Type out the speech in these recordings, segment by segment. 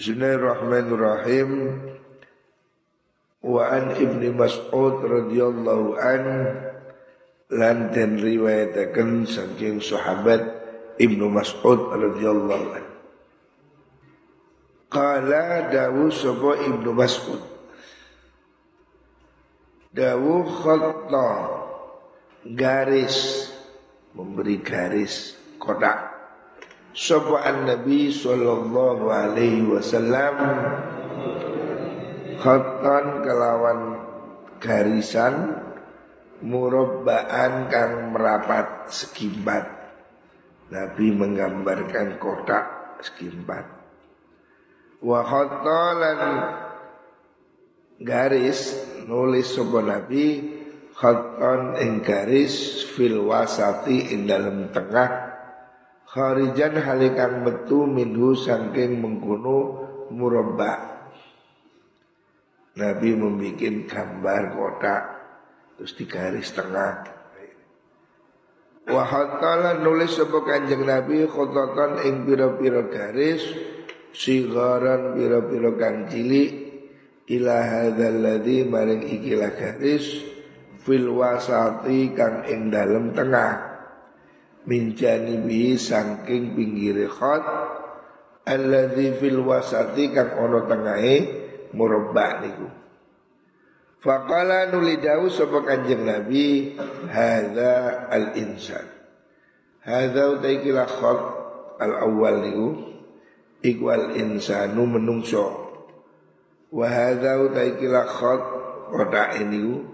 Bismillahirrahmanirrahim. Wa an Ibnu Mas'ud radhiyallahu an lan den riwayataken saking sahabat Ibnu Mas'ud radhiyallahu an. Qala dawu sapa Ibnu Mas'ud. Dawu khatta garis memberi garis kotak Sapa Nabi sallallahu alaihi wasallam khatan kelawan garisan murabbaan kang merapat sekimbat. Nabi menggambarkan kotak sekimbat. Wa khatalan garis nulis sapa Nabi khatan ing garis fil wasati ing dalam tengah kharijan halikan metu minhu sangking mengkuno murabba. Nabi membuat gambar kotak terus di garis tengah Wahatala nulis sebuah kanjeng Nabi khototan ing pira-pira garis sigaran pira-pira kang cilik ila hadzal ladzi maring ikilah garis fil wasati kang ing dalem tengah min janibi saking pinggire khat alladzi fil wasati kang ana tengahe murabba niku. Faqala nuli dawu sapa Kanjeng Nabi hadza al insan hadza utaikila khat al awal niku iku al insanu menungso. Wa hadza utaikila khat kota ini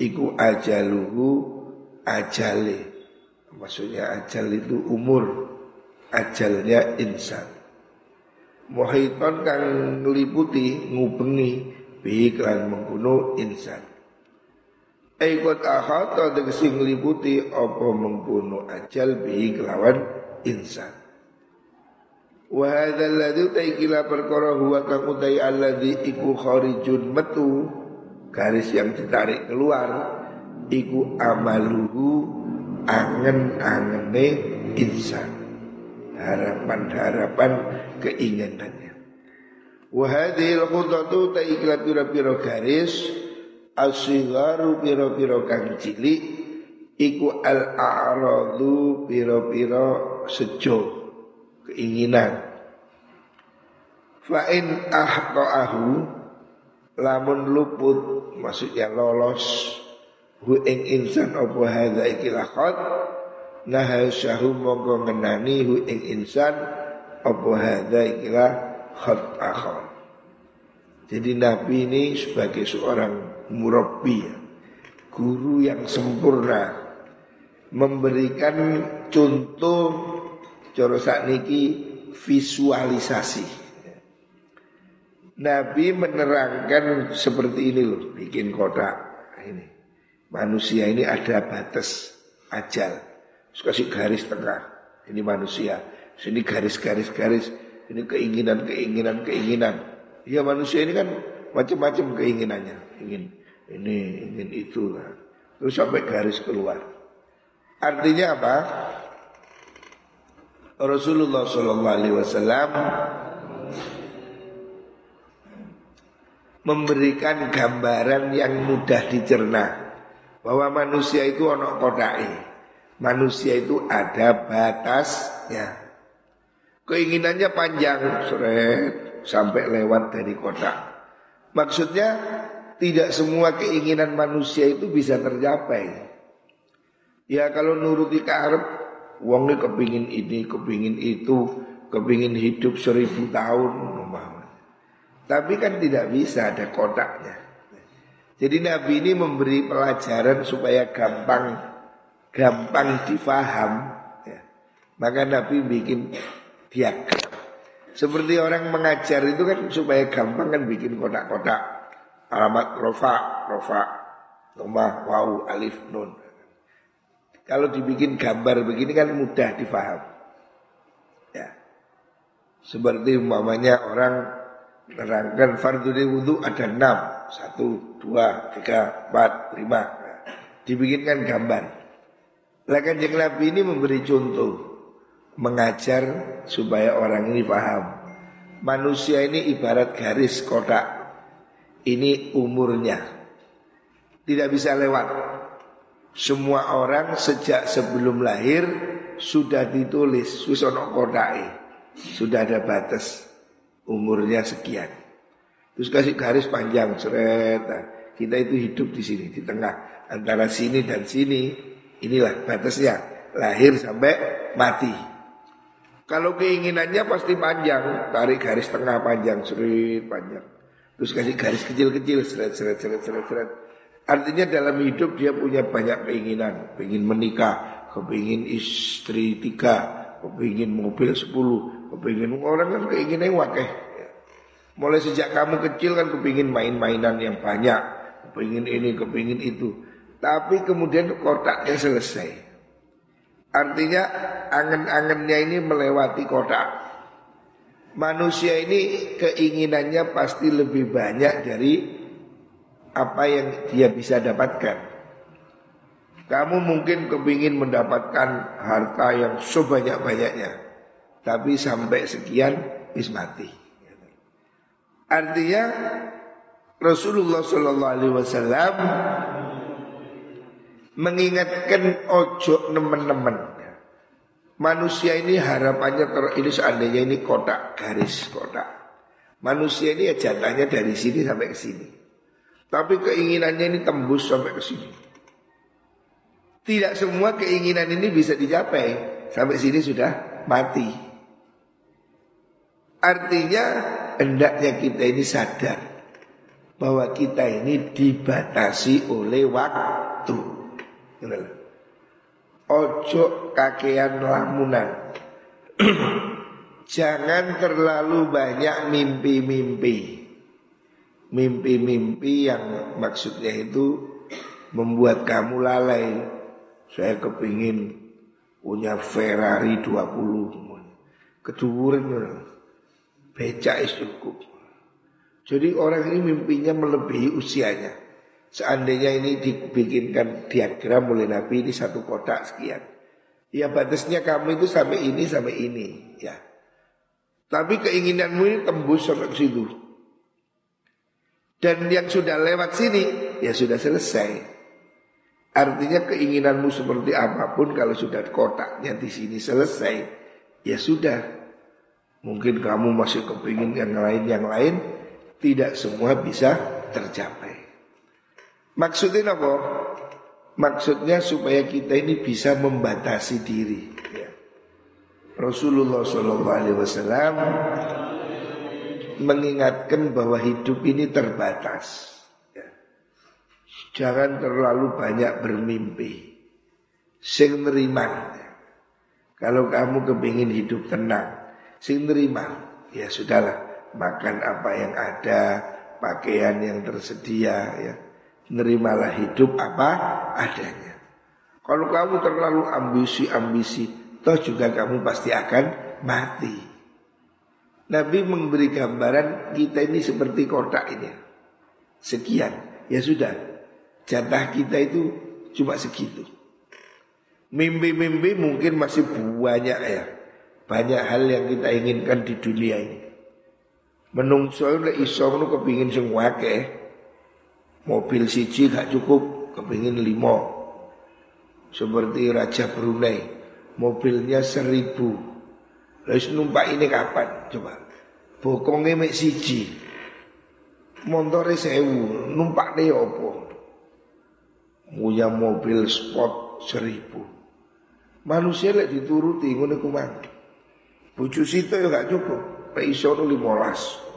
iku ajaluhu ajale Maksudnya ajal itu umur. Ajalnya insan. Muhaiton kang ngeliputi Ngubengi Biklan mengkuno insan. Aikot ahata tegesi ngeliputi Apa mengkuno ajal Bihi kelawan insan. Wahada alladhi taikila perkara huwa kang utai alladhi iku kharijun metu. Garis yang ditarik keluar Iku amaluhu angen-angene insan. Harapan-harapan keinginannya. Wahadil khutatu ta iklat pira-pira garis asigaru pira-pira kang cilik iku al a'radu pira-pira sejo keinginan. Fa in ahtaahu lamun luput maksudnya lolos hu ing insan apa hadza ikilah khat nah syahu mongko ngenani hu ing insan apa hadza ikilah khat akhar. Jadi Nabi ini sebagai seorang murabbi ya, guru yang sempurna memberikan contoh cara niki visualisasi. Nabi menerangkan seperti ini loh, bikin kotak ini manusia ini ada batas ajal. Terus kasih garis tengah. Ini manusia. Sini garis-garis-garis. Ini keinginan, keinginan, keinginan. Ya manusia ini kan macam-macam keinginannya. Ingin ini, ingin itu. Terus sampai garis keluar. Artinya apa? Rasulullah Shallallahu Alaihi Wasallam memberikan gambaran yang mudah dicerna bahwa manusia itu ono kodai. Manusia itu ada batasnya. Keinginannya panjang, seret, sampai lewat dari kotak. Maksudnya tidak semua keinginan manusia itu bisa tercapai. Ya kalau nuruti karep, wongnya kepingin ini, kepingin itu, kepingin hidup seribu tahun. Tapi kan tidak bisa ada kotaknya. Jadi Nabi ini memberi pelajaran supaya gampang gampang difaham. Ya. Maka Nabi bikin diagram. Seperti orang mengajar itu kan supaya gampang kan bikin kotak-kotak. Alamat rofa, rofa, rumah, wau, alif, nun. Kalau dibikin gambar begini kan mudah difaham. Ya. Seperti umpamanya orang Terangkan fardu wudhu ada enam Satu, dua, tiga, empat, lima Dibikinkan gambar Lakan yang Nabi ini memberi contoh Mengajar supaya orang ini paham Manusia ini ibarat garis kotak. Ini umurnya. Tidak bisa lewat. Semua orang sejak sebelum lahir sudah ditulis susono kotai. Sudah ada batas umurnya sekian. Terus kasih garis panjang seret. Nah, kita itu hidup di sini di tengah antara sini dan sini. Inilah batasnya lahir sampai mati. Kalau keinginannya pasti panjang, tarik garis tengah panjang, seret panjang. Terus kasih garis kecil-kecil, seret, seret, seret, seret, seret. Artinya dalam hidup dia punya banyak keinginan, ingin menikah, kepingin istri tiga, kepingin mobil sepuluh, kepingin orang kan keinginan wakeh. Mulai sejak kamu kecil kan kepingin main-mainan yang banyak, kepingin ini, kepingin itu. Tapi kemudian kotaknya selesai. Artinya angen-angennya ini melewati kota. Manusia ini keinginannya pasti lebih banyak dari apa yang dia bisa dapatkan. Kamu mungkin kepingin mendapatkan harta yang sebanyak-banyaknya. Tapi sampai sekian is mati. Artinya Rasulullah Shallallahu Alaihi Wasallam mengingatkan ojo nemen-nemen. Manusia ini harapannya ter ini seandainya ini kotak garis kotak. Manusia ini ya jatahnya dari sini sampai ke sini. Tapi keinginannya ini tembus sampai ke sini. Tidak semua keinginan ini bisa dicapai. Sampai sini sudah mati. Artinya hendaknya kita ini sadar bahwa kita ini dibatasi oleh waktu. Ojo kakean lamunan. Jangan terlalu banyak mimpi-mimpi. Mimpi-mimpi yang maksudnya itu membuat kamu lalai. Saya kepingin punya Ferrari 20. Keduren becak cukup. Jadi orang ini mimpinya melebihi usianya. Seandainya ini dibikinkan diagram oleh Nabi ini satu kotak sekian. Ya batasnya kamu itu sampai ini sampai ini ya. Tapi keinginanmu ini tembus sampai situ. Dan yang sudah lewat sini ya sudah selesai. Artinya keinginanmu seperti apa pun kalau sudah kotaknya di sini selesai ya sudah. Mungkin kamu masih kepingin yang lain yang lain tidak semua bisa tercapai. Maksudnya apa? Maksudnya supaya kita ini bisa membatasi diri. Ya. Rasulullah Shallallahu Alaihi Wasallam mengingatkan bahwa hidup ini terbatas. Ya. Jangan terlalu banyak bermimpi. Sing nerima. Ya. Kalau kamu kepingin hidup tenang, sing nerima. Ya sudahlah, makan apa yang ada, pakaian yang tersedia, ya Nerimalah hidup apa adanya. Kalau kamu terlalu ambisi-ambisi, toh juga kamu pasti akan mati. Nabi memberi gambaran kita ini seperti kotak ini. Sekian, ya sudah. Jatah kita itu cuma segitu. Mimpi-mimpi mungkin masih banyak ya. Banyak hal yang kita inginkan di dunia ini. Menungso nek iso ngono kepingin sing Mobil siji gak cukup, kepingin limo. Seperti Raja Brunei, mobilnya seribu. Lalu numpak ini kapan? Coba. Bokongnya mek siji. Montore sewu, numpak deh opo. Punya mobil sport seribu. Manusia lek dituruti ngono kumang. Bojo situ ya gak cukup. Iso 15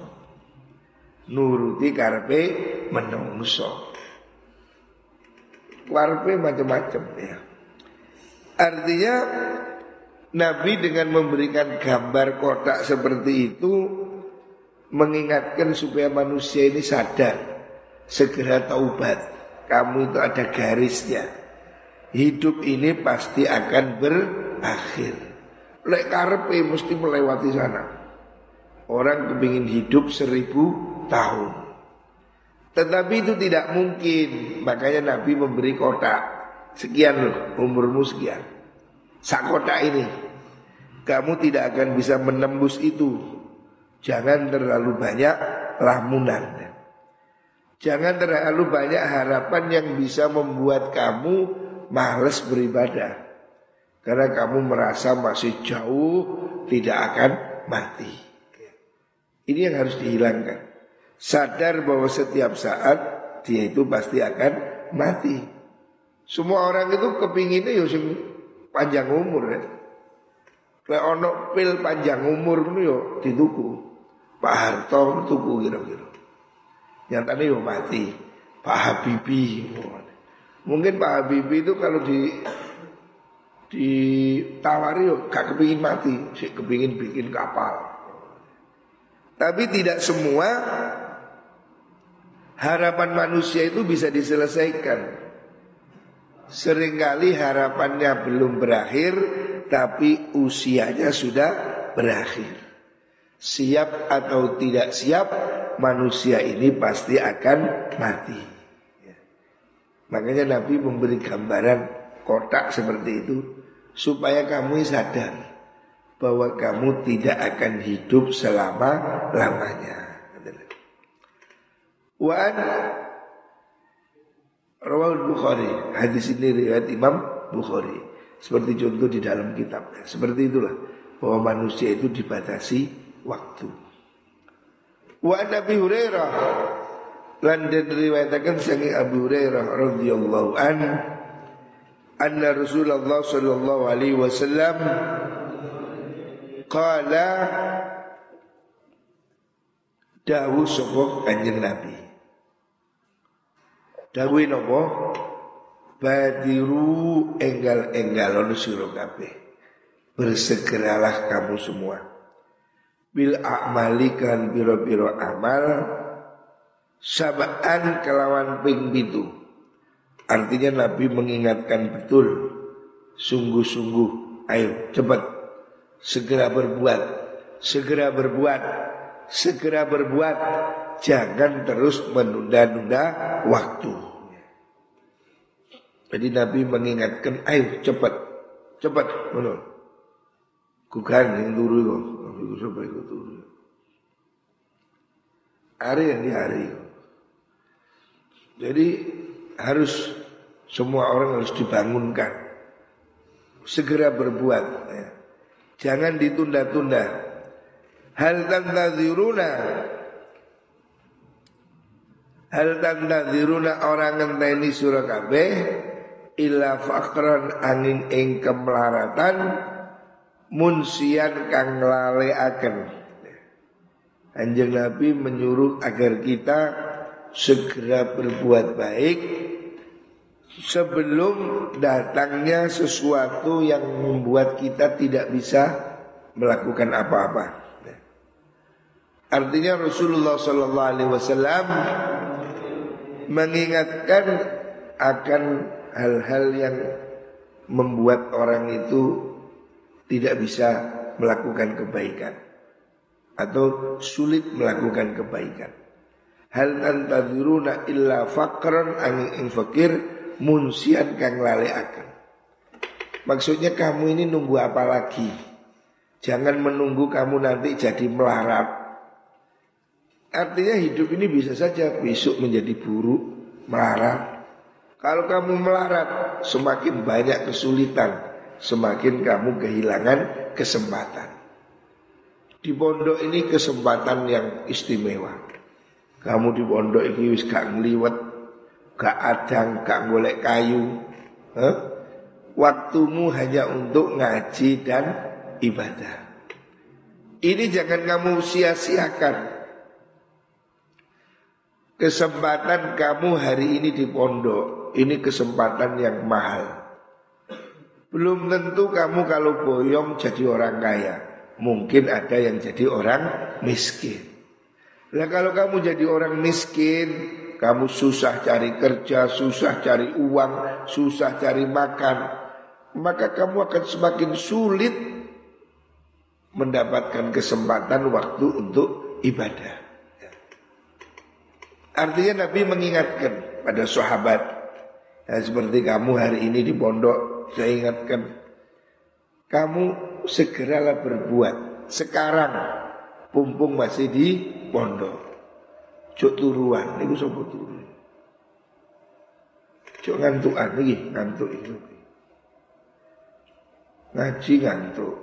nuruti karpe menungso. Karpe macam-macam ya. Artinya Nabi dengan memberikan gambar kotak seperti itu mengingatkan supaya manusia ini sadar segera taubat. Kamu itu ada garisnya. Hidup ini pasti akan berakhir. Lek karpe mesti melewati sana. Orang kepingin hidup seribu tahun. Tetapi itu tidak mungkin. Makanya Nabi memberi kotak. Sekian loh, umurmu sekian. Sak kotak ini. Kamu tidak akan bisa menembus itu. Jangan terlalu banyak lamunan. Jangan terlalu banyak harapan yang bisa membuat kamu males beribadah. Karena kamu merasa masih jauh tidak akan mati. Ini yang harus dihilangkan. Sadar bahwa setiap saat dia itu pasti akan mati. Semua orang itu kepinginnya ya panjang umur ya. Kayak ono pil panjang umur itu yo dituku. Pak Harto tuku kira-kira. Yang tadi yo mati. Pak Habibie. Mungkin Pak Habibie itu kalau di ditawari yo gak kepingin mati, sih kepingin bikin kapal. Tapi tidak semua harapan manusia itu bisa diselesaikan. Seringkali harapannya belum berakhir, tapi usianya sudah berakhir siap atau tidak siap manusia ini pasti akan mati. Ya. Makanya Nabi memberi gambaran kotak seperti itu supaya kamu sadar bahwa kamu tidak akan hidup selama lamanya. Wan Rawal Bukhari. Hadis ini riwayat Imam Bukhari. Seperti contoh di dalam kitabnya. Seperti itulah Bahwa manusia itu dibatasi waktu. Wa Nabi Hurairah. Lan den riwayataken saking Abu Hurairah radhiyallahu an anna Rasulullah sallallahu alaihi wasallam qala dawu sapa Kanjeng Nabi. Dawuh napa? Badiru enggal-enggalon sira kabeh. Bersegeralah kamu semua bil a'malikan biro-biro amal sabaan kelawan ping bitu. Artinya Nabi mengingatkan betul sungguh-sungguh ayo cepat segera berbuat segera berbuat segera berbuat jangan terus menunda-nunda waktu. Jadi Nabi mengingatkan ayo cepat cepat menurut. Bukan yang turu itu sampai itu turun. Hari yang di hari. Jadi harus semua orang harus dibangunkan. Segera berbuat. Ya. Jangan ditunda-tunda. Hal tantaziruna Hal tantaziruna orang ngenteni surah kabeh illa fakran angin ing kemelaratan munsian kang akan. Anjing Nabi menyuruh agar kita segera berbuat baik sebelum datangnya sesuatu yang membuat kita tidak bisa melakukan apa-apa. Artinya Rasulullah Sallallahu Alaihi Wasallam mengingatkan akan hal-hal yang membuat orang itu tidak bisa melakukan kebaikan atau sulit melakukan kebaikan. Hal tantadziruna illa fakran angin fakir munsian kang lale akan. Maksudnya kamu ini nunggu apa lagi? Jangan menunggu kamu nanti jadi melarat. Artinya hidup ini bisa saja besok menjadi buruk, melarat. Kalau kamu melarat, semakin banyak kesulitan, semakin kamu kehilangan kesempatan. Di pondok ini kesempatan yang istimewa. Kamu di pondok ini wis gak ngliwet, gak adang, gak golek kayu. Huh? Waktumu hanya untuk ngaji dan ibadah. Ini jangan kamu sia-siakan. Kesempatan kamu hari ini di pondok, ini kesempatan yang mahal. Belum tentu kamu kalau boyong jadi orang kaya. Mungkin ada yang jadi orang miskin. Nah kalau kamu jadi orang miskin, kamu susah cari kerja, susah cari uang, susah cari makan, maka kamu akan semakin sulit mendapatkan kesempatan waktu untuk ibadah. Artinya Nabi mengingatkan pada sahabat, ya, seperti kamu hari ini di pondok saya ingatkan Kamu segeralah berbuat Sekarang pumpung masih di pondok. Cuk turuan niku sapa turu. Cuk ngantukan iki, ngantuk itu. Ngaji ngantuk.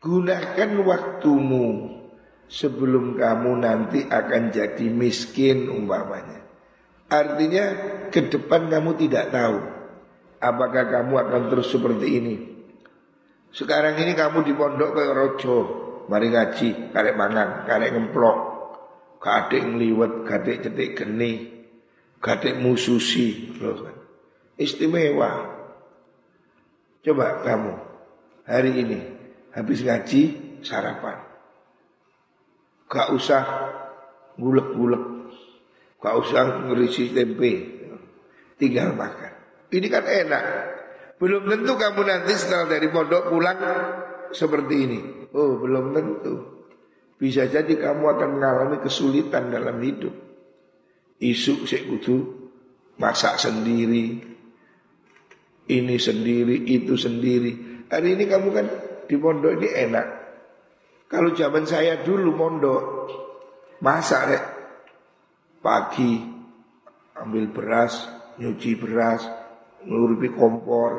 Gunakan waktumu sebelum kamu nanti akan jadi miskin umpamanya. Artinya ke depan kamu tidak tahu apakah kamu akan terus seperti ini. Sekarang ini kamu di pondok ke rojo, mari ngaji, karek mangan, karek ngemplok, kadek ngliwet, kadek cetik geni, kadek mususi, loh kan. Istimewa. Coba kamu hari ini habis ngaji sarapan. Gak usah gulek-gulek, gak usah ngerisi tempe, tinggal makan. Ini kan enak. Belum tentu kamu nanti setelah dari pondok pulang seperti ini. Oh, belum tentu. Bisa jadi kamu akan mengalami kesulitan dalam hidup. Isu sekutu masak sendiri, ini sendiri, itu sendiri. Hari ini kamu kan di pondok ini enak. Kalau zaman saya dulu pondok, masak rek. Pagi ambil beras, nyuci beras, ngurupi kompor,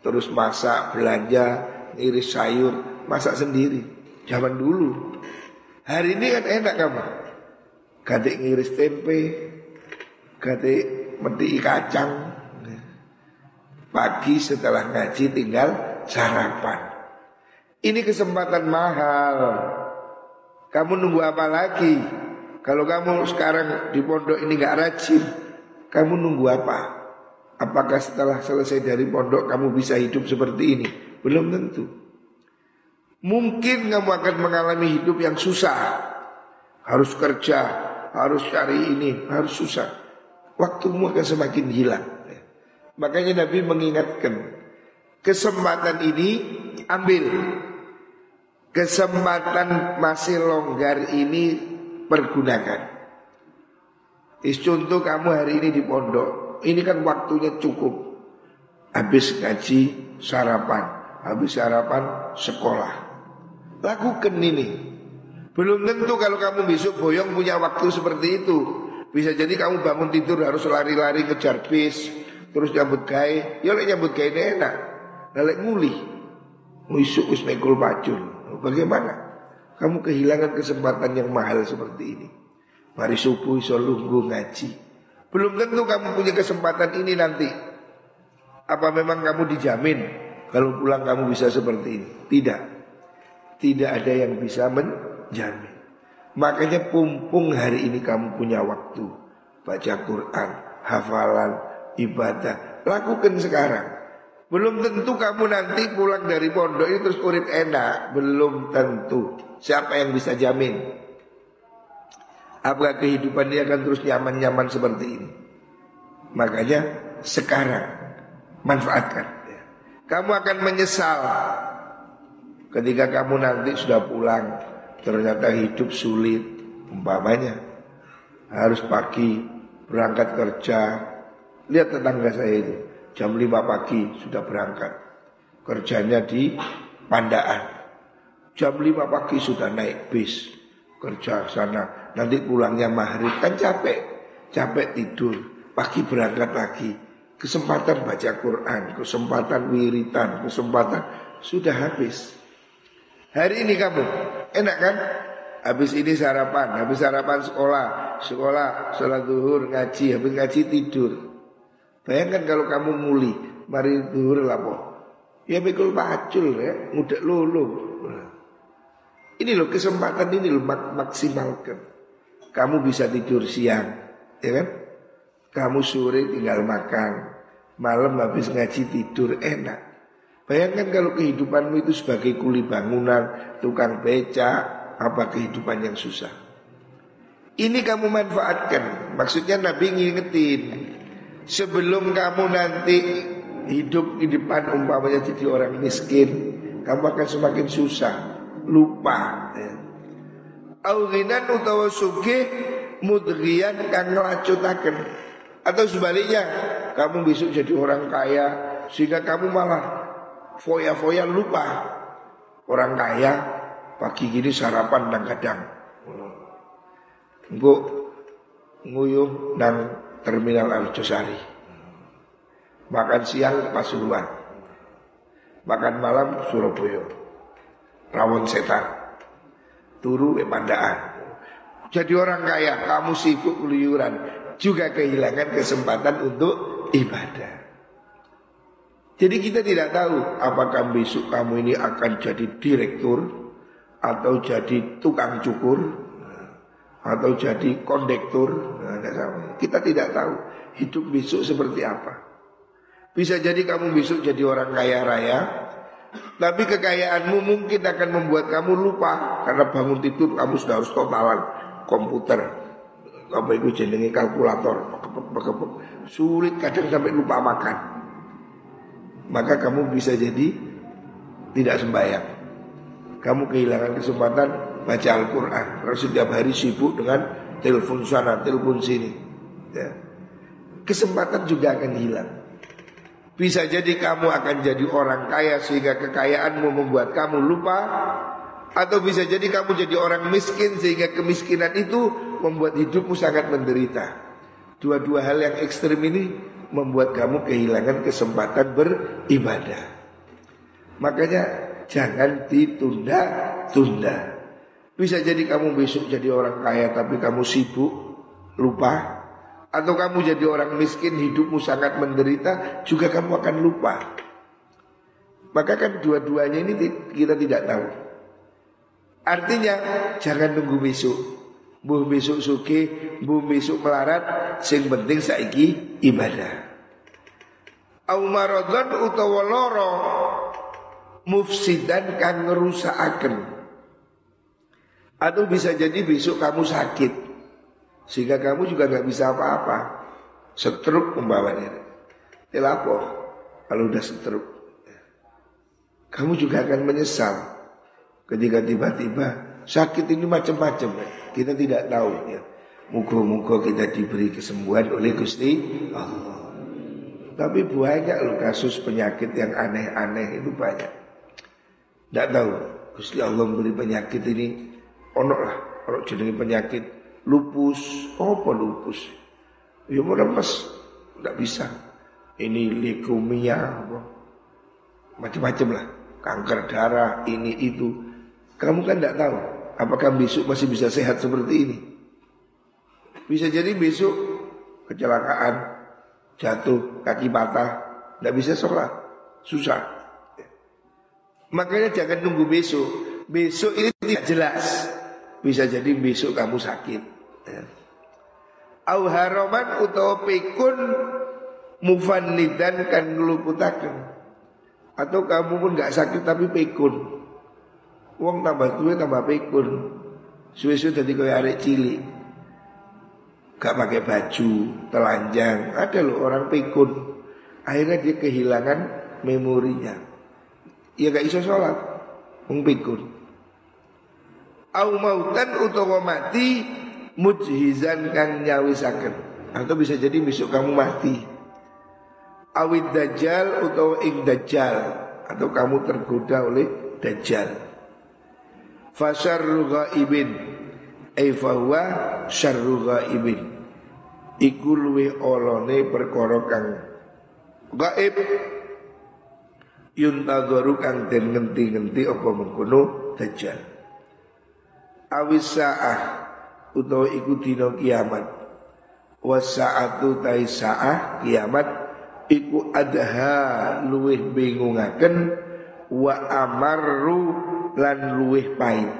terus masak, belanja, iris sayur, masak sendiri. Zaman dulu. Hari ini kan enak kamu. Ganti ngiris tempe, ganti meti kacang, Pagi setelah ngaji tinggal sarapan. Ini kesempatan mahal. Kamu nunggu apa lagi? Kalau kamu sekarang di pondok ini gak rajin, kamu nunggu apa? Apakah setelah selesai dari pondok kamu bisa hidup seperti ini? Belum tentu. Mungkin kamu akan mengalami hidup yang susah. Harus kerja, harus cari ini, harus susah. Waktumu akan semakin hilang. Makanya Nabi mengingatkan kesempatan ini ambil. Kesempatan masih longgar ini pergunakan. Is contoh kamu hari ini di pondok, ini kan waktunya cukup. Habis ngaji, sarapan, habis sarapan, sekolah. Lakukan ini. Belum tentu kalau kamu besok boyong punya waktu seperti itu. Bisa jadi kamu bangun tidur harus lari-lari kejar bis, terus nyambut gawe, ya lek nyambut gawe enak. Nah lek nguli, isuk wis mekul pacul. Bagaimana? Kamu kehilangan kesempatan yang mahal seperti ini. Mari subuh iso lunggu ngaji. Belum tentu kamu punya kesempatan ini nanti. Apa memang kamu dijamin kalau pulang kamu bisa seperti ini? Tidak. Tidak ada yang bisa menjamin. Makanya pumpung hari ini kamu punya waktu baca Quran, hafalan, ibadah. Lakukan sekarang. Belum tentu kamu nanti pulang dari pondok itu terus urip enak. Belum tentu. Siapa yang bisa jamin? Apakah kehidupan dia akan terus nyaman-nyaman seperti ini? Makanya sekarang manfaatkan. Kamu akan menyesal ketika kamu nanti sudah pulang. Ternyata hidup sulit. Umpamanya harus pagi berangkat kerja. Lihat tetangga saya itu Jam 5 pagi sudah berangkat. Kerjanya di Pandaan. Jam 5 pagi sudah naik bis Kerja sana Nanti pulangnya maghrib Kan capek Capek tidur Pagi berangkat lagi Kesempatan baca Quran Kesempatan wiritan Kesempatan Sudah habis Hari ini kamu Enak kan Habis ini sarapan, habis sarapan sekolah, sekolah, sholat duhur, ngaji, habis ngaji tidur. Bayangkan kalau kamu muli mari duhur lapo. Ya pikul pacul ya, mudah lulu. Ini loh kesempatan ini loh mak maksimalkan. Kamu bisa tidur siang, ya kan? Kamu sore tinggal makan, malam habis ngaji tidur enak. Bayangkan kalau kehidupanmu itu sebagai kuli bangunan, tukang beca, apa kehidupan yang susah. Ini kamu manfaatkan. Maksudnya Nabi ngingetin Sebelum kamu nanti hidup di depan umpamanya jadi orang miskin, kamu akan semakin susah, lupa. Aurinan utawa suge mudrian kang ngelacutaken atau sebaliknya kamu besok jadi orang kaya sehingga kamu malah foya-foya lupa orang kaya pagi gini sarapan nang kadang. Engko nguyuh nang terminal Arjosari. Makan siang Pasuruan. Makan malam Surabaya. Rawon setan. Turu Pandaan. Jadi orang kaya, kamu sibuk keluyuran, juga kehilangan kesempatan untuk ibadah. Jadi kita tidak tahu apakah besok kamu ini akan jadi direktur atau jadi tukang cukur atau jadi kondektur. Nah, kita tidak tahu hidup besok seperti apa. Bisa jadi kamu besok jadi orang kaya raya, tapi kekayaanmu mungkin akan membuat kamu lupa karena bangun tidur kamu sudah harus totalan komputer. Apa itu jenenge kalkulator? Sulit kadang sampai lupa makan. Maka kamu bisa jadi tidak sembahyang. Kamu kehilangan kesempatan baca Al-Quran. Karena setiap hari sibuk dengan telepon sana telepon sini. Ya. kesempatan juga akan hilang bisa jadi kamu akan jadi orang kaya sehingga kekayaanmu membuat kamu lupa atau bisa jadi kamu jadi orang miskin sehingga kemiskinan itu membuat hidupmu sangat menderita. Dua-dua hal yang ekstrim ini membuat kamu kehilangan kesempatan beribadah. Makanya jangan ditunda-tunda. Bisa jadi kamu besok jadi orang kaya tapi kamu sibuk, lupa. Atau kamu jadi orang miskin hidupmu sangat menderita juga kamu akan lupa. Maka kan dua-duanya ini kita tidak tahu. Artinya jangan nunggu besok. Bu besok suki, bu besok melarat, sing penting saiki ibadah. Au maradhan utawa loro mufsidan kang ngerusakaken. Atau bisa jadi besok kamu sakit sehingga kamu juga nggak bisa apa-apa. Setruk membawanya. Telapo kalau udah setruk. Kamu juga akan menyesal Ketika tiba-tiba sakit ini macam-macam. Kita tidak tahu ya. Muka-muka kita diberi kesembuhan oleh Gusti Allah. Tapi banyak loh kasus penyakit yang aneh-aneh itu banyak. Tidak tahu Gusti Allah memberi penyakit ini onok lah. Kalau jenenge penyakit lupus, apa lupus? Ya mau lemes, tidak bisa. Ini leukemia? Macam-macam lah. Kanker darah, ini itu. Kamu kan tidak tahu apakah besok masih bisa sehat seperti ini. Bisa jadi besok kecelakaan, jatuh, kaki patah, tidak bisa sholat, susah. Makanya jangan nunggu besok. Besok ini tidak jelas. Bisa jadi besok kamu sakit. Ya. Au haroman utawa pikun mufannidan kan ngeluputakan. Atau kamu pun nggak sakit tapi pikun. Wong tambah tua tambah pikun. Suwe-suwe jadi kaya arek cilik. Gak pakai baju, telanjang. Ada loh orang pikun. Akhirnya dia kehilangan memorinya. Ya gak iso sholat. Wong pikun. Au mautan utawa mati mujhizan kang nyawisaken. Atau bisa jadi besok kamu mati. Awid dajjal utawa ing dajjal atau kamu tergoda oleh dajjal. Fasarru ghaibin Ai fahuwa syarru ghaibin Iku luwe olone perkara kang gaib yuntadharu kang den ngenti-ngenti apa mengkono dajjal awis saah utawa iku dina kiamat. Wasaatu tai saah kiamat iku adha luweh bingungaken wa amarru lan luweh pahit.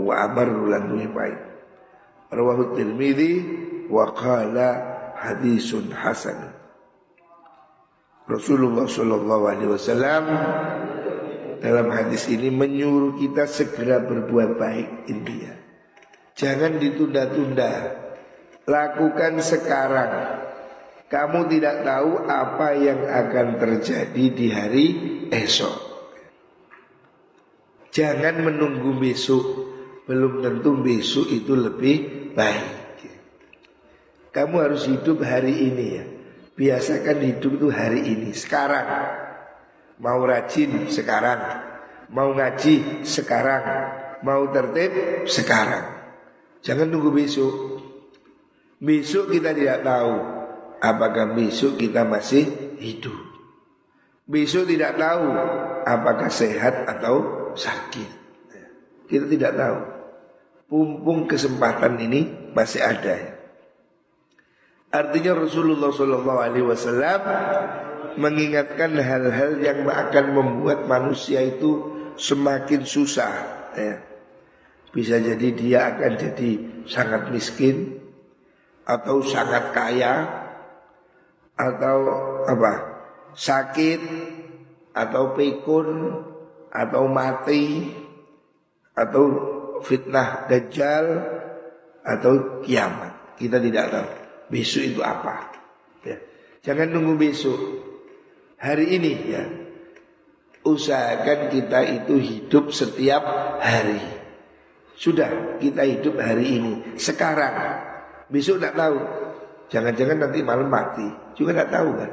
Wa amarru lan luweh pahit. Rawahu tirmidzi wa qala hadisun hasan. Rasulullah Shallallahu Alaihi Wasallam dalam hadis ini menyuruh kita segera berbuat baik intinya. Jangan ditunda-tunda. Lakukan sekarang. Kamu tidak tahu apa yang akan terjadi di hari esok. Jangan menunggu besok Belum tentu besok itu lebih baik Kamu harus hidup hari ini ya Biasakan hidup itu hari ini Sekarang Mau rajin sekarang Mau ngaji sekarang, mau tertib sekarang. Jangan tunggu besok. Besok kita tidak tahu apakah besok kita masih hidup. Besok tidak tahu apakah sehat atau sakit. Kita tidak tahu. Pumpung kesempatan ini masih ada. Artinya Rasulullah Shallallahu Alaihi Wasallam mengingatkan hal-hal yang akan membuat manusia itu semakin susah. Ya. Bisa jadi dia akan jadi sangat miskin atau sangat kaya atau apa sakit atau pikun atau mati atau fitnah dajjal atau kiamat. Kita tidak tahu besok itu apa. Ya. Jangan nunggu besok. Hari ini ya. Usahakan kita itu hidup setiap hari. Sudah kita hidup hari ini. Sekarang. Besok tidak tahu. Jangan-jangan nanti malam mati. Juga tidak tahu kan.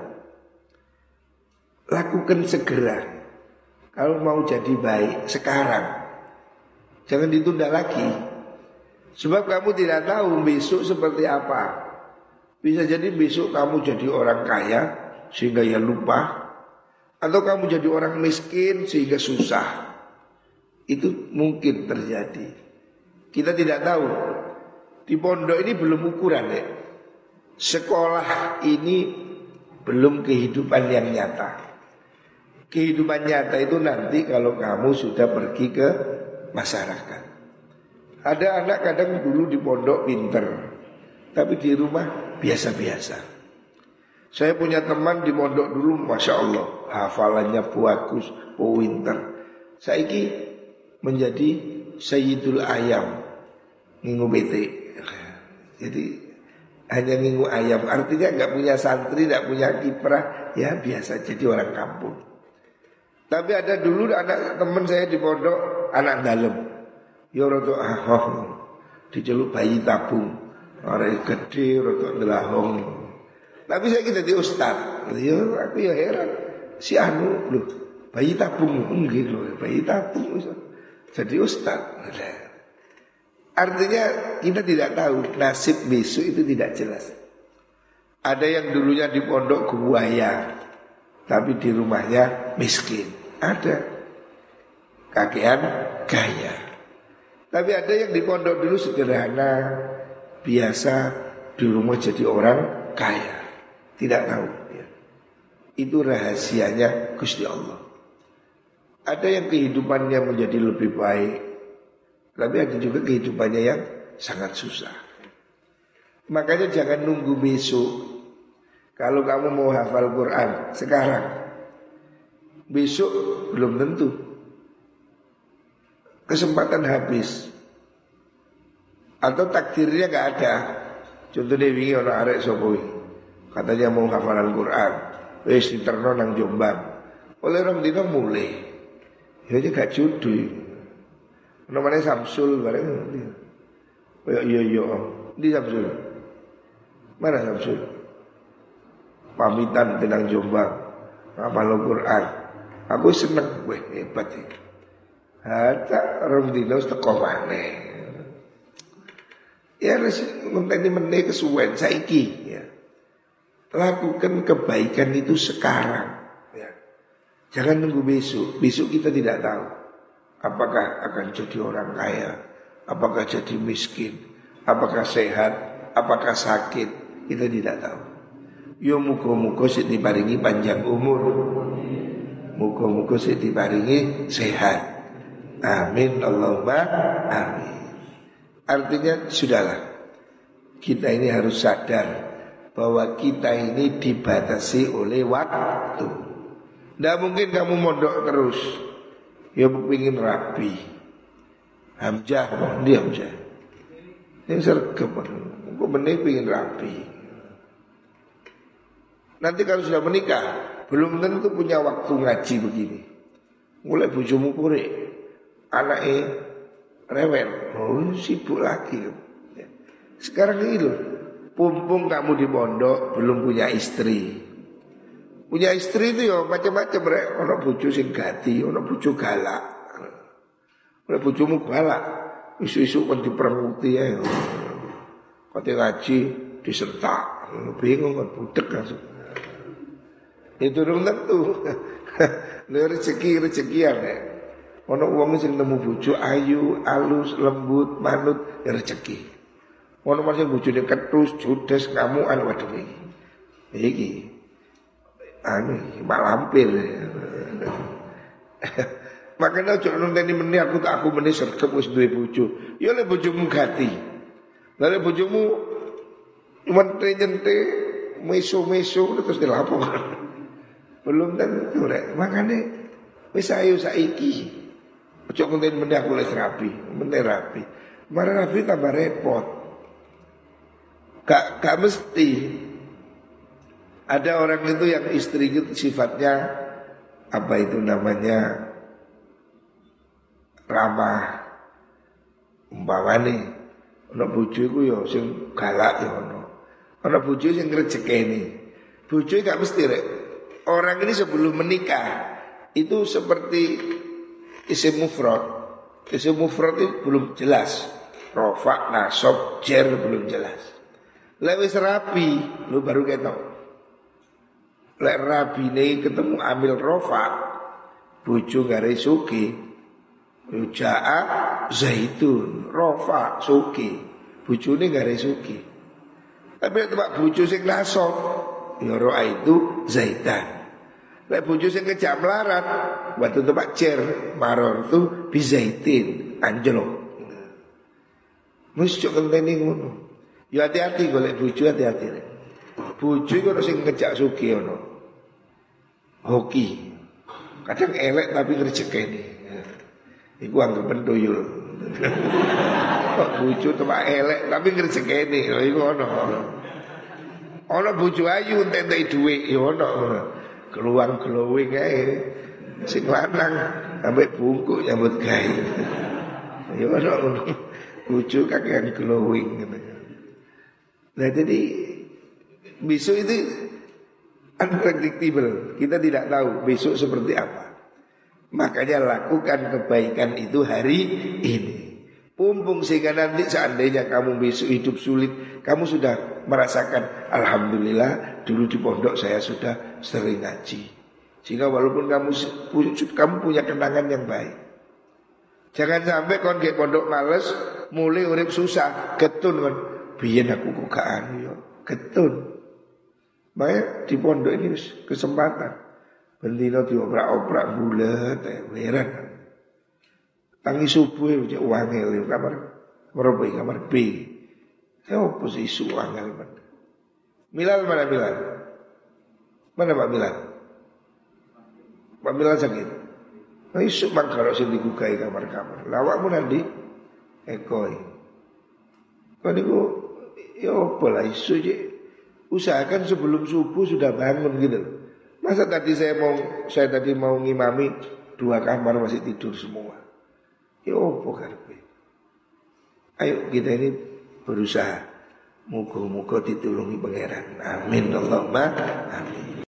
Lakukan segera. Kalau mau jadi baik sekarang. Jangan ditunda lagi. Sebab kamu tidak tahu besok seperti apa. Bisa jadi besok kamu jadi orang kaya sehingga ya lupa. Atau kamu jadi orang miskin sehingga susah. Itu mungkin terjadi. Kita tidak tahu. Di pondok ini belum ukuran ya. Sekolah ini belum kehidupan yang nyata. Kehidupan nyata itu nanti kalau kamu sudah pergi ke masyarakat. Ada anak kadang dulu di pondok pinter, tapi di rumah biasa-biasa. Saya punya teman di pondok dulu, masya Allah, hafalannya bagus, pinter. Saya ini menjadi Sayyidul Ayam, ngingu bete. Jadi hanya ngingu ayam, artinya nggak punya santri, nggak punya kiprah, ya biasa jadi orang kampung. Tapi ada dulu anak teman saya di pondok anak dalam. Ya rada ahoh. Diceluk bayi tabung. Orang gede rada ndelahong. Tapi saya kita di ustad. Ya aku ya heran. Si anu loh, bayi tabung enggak loh, bayi tabung. Jadi ustad. Artinya kita tidak tahu nasib besok itu tidak jelas. Ada yang dulunya di pondok buaya, tapi di rumahnya miskin. Ada kakean gaya. Tapi ada yang di pondok dulu sederhana, biasa di rumah jadi orang kaya. Tidak tahu. Ya. Itu rahasianya Gusti Allah. Ada yang kehidupannya menjadi lebih baik, tapi ada juga kehidupannya yang sangat susah. Makanya jangan nunggu besok. Kalau kamu mau hafal Quran sekarang, besok belum tentu kesempatan habis atau takdirnya nggak ada. Contohnya wingi orang arek sopowi katanya mau hafalan Quran, wes diterno nang Jombang. Oleh orang dino mulai, ya aja gak judi. Namanya Samsul bareng. Oh iya iya di Samsul. Mana Samsul? Pamitan tenang Jombang, hafal Quran. Aku seneng, weh hebat ya. Hatta rong dino teko maneh. Ya harus ngenteni meneh kesuwen saiki ya. Lakukan kebaikan itu sekarang ya. Jangan nunggu besok. Besok kita tidak tahu apakah akan jadi orang kaya, apakah jadi miskin, apakah sehat, apakah sakit, kita tidak tahu. Yo muka-muka sih diparingi panjang umur. Muka-muka sih diparingi sehat. Amin Allahumma amin. Artinya sudahlah kita ini harus sadar bahwa kita ini dibatasi oleh waktu. Tidak mungkin kamu mondok terus. Ya ingin rapi. Hamzah, dia Hamzah. Yang sergap, aku benih ingin rapi. Nanti kalau sudah menikah, belum tentu punya waktu ngaji begini. Mulai bujumu pure, anaknya rewel, oh sibuk lagi. Sekarang ini loh, pumpung kamu di pondok belum punya istri. Punya istri itu ya macam-macam rek, ono bucu sing gati, ono bucu galak. Oleh bojomu galak. Isu-isu kan diperanguti ya. Kata ngaji disertak. Bingung kan budek langsung. Itu dong tentu. rezeki rezekian ya. Ono uang sing nemu bojo ayu, alus, lembut, manut, ya rezeki. Ono masih bojone ketus, judes, kamu anu waduh iki. Iki. Anu mak lampir. Makanya ojo nenteni meni aku tak aku meni sergep wis duwe bojo. Ya lek bojomu gati. Lah bojomu nyente meso-meso terus dilapor. Belum tentu rek. Makanya wis ayo saiki. Ojo konten meni aku les rapi, meni rapi. Marah rapi tambah repot. Gak, gak mesti. Ada orang itu yang istri itu sifatnya apa itu namanya ramah umpamane ana bojo iku ya sing galak ya ono. Ana bojo sing ngrejekeni. Bojo gak mesti rek. Orang ini sebelum menikah itu seperti isim mufrad. Isim mufrad itu belum jelas. Rofa, nasob, jer belum jelas. Lewis rapi, lu baru ketok. Lek rabi nih ketemu ambil rofa, bucu gare suki, Ja'a zaitun, rofa, suki. Bucu ini gare suki. Tapi tempat bucu sing nasab, ya roa itu zaitan. Lek bojo sing ngejak melarat, waktu tempat cer maror itu bizaitin anjlok. Cok kenteni ngono. Ya hati-hati golek bojo hati-hati. Bojo iku sing ngejak sugi ono. Hoki. Kadang elek tapi ngrejekeni. Iku anggap pentoyul. Kok bojo tempat elek tapi ngrejekeni. Iku ono. Ono bojo ayu entek-entek dhuwit ya ono keluang glowing ae sing lanang ambek bungkuk nyambut gawe ya ono lucu kakean glowing gitu nah jadi besok itu unpredictable. Kita tidak tahu besok seperti apa. Makanya lakukan kebaikan itu hari ini. Pumpung sehingga nanti seandainya kamu besok hidup sulit Kamu sudah merasakan Alhamdulillah dulu di pondok saya sudah sering ngaji. Sehingga walaupun kamu kamu punya kenangan yang baik. Jangan sampai kon pondok males Mulai urip susah Ketun Biyen aku kok gak anu yo Ketun Makanya di pondok ini kesempatan Bendino dioprak-oprak bulat Heran Tangi subuh ya wangel kamar kamar B kamar B. Saya posisi wangel man. Milal mana Milal? Mana Pak Milal? Pak Milal sakit. Nah isu kalau sing digugai kamar-kamar. Lawakmu nanti ekoi. Kau niku ya apa lah isu. Usahakan sebelum subuh sudah bangun gitu. Masa tadi saya mau saya tadi mau ngimami dua kamar masih tidur semua. Ya apa karpe? Ayo kita ini berusaha. Muka-muka ditulungi pangeran. Amin Allahumma amin.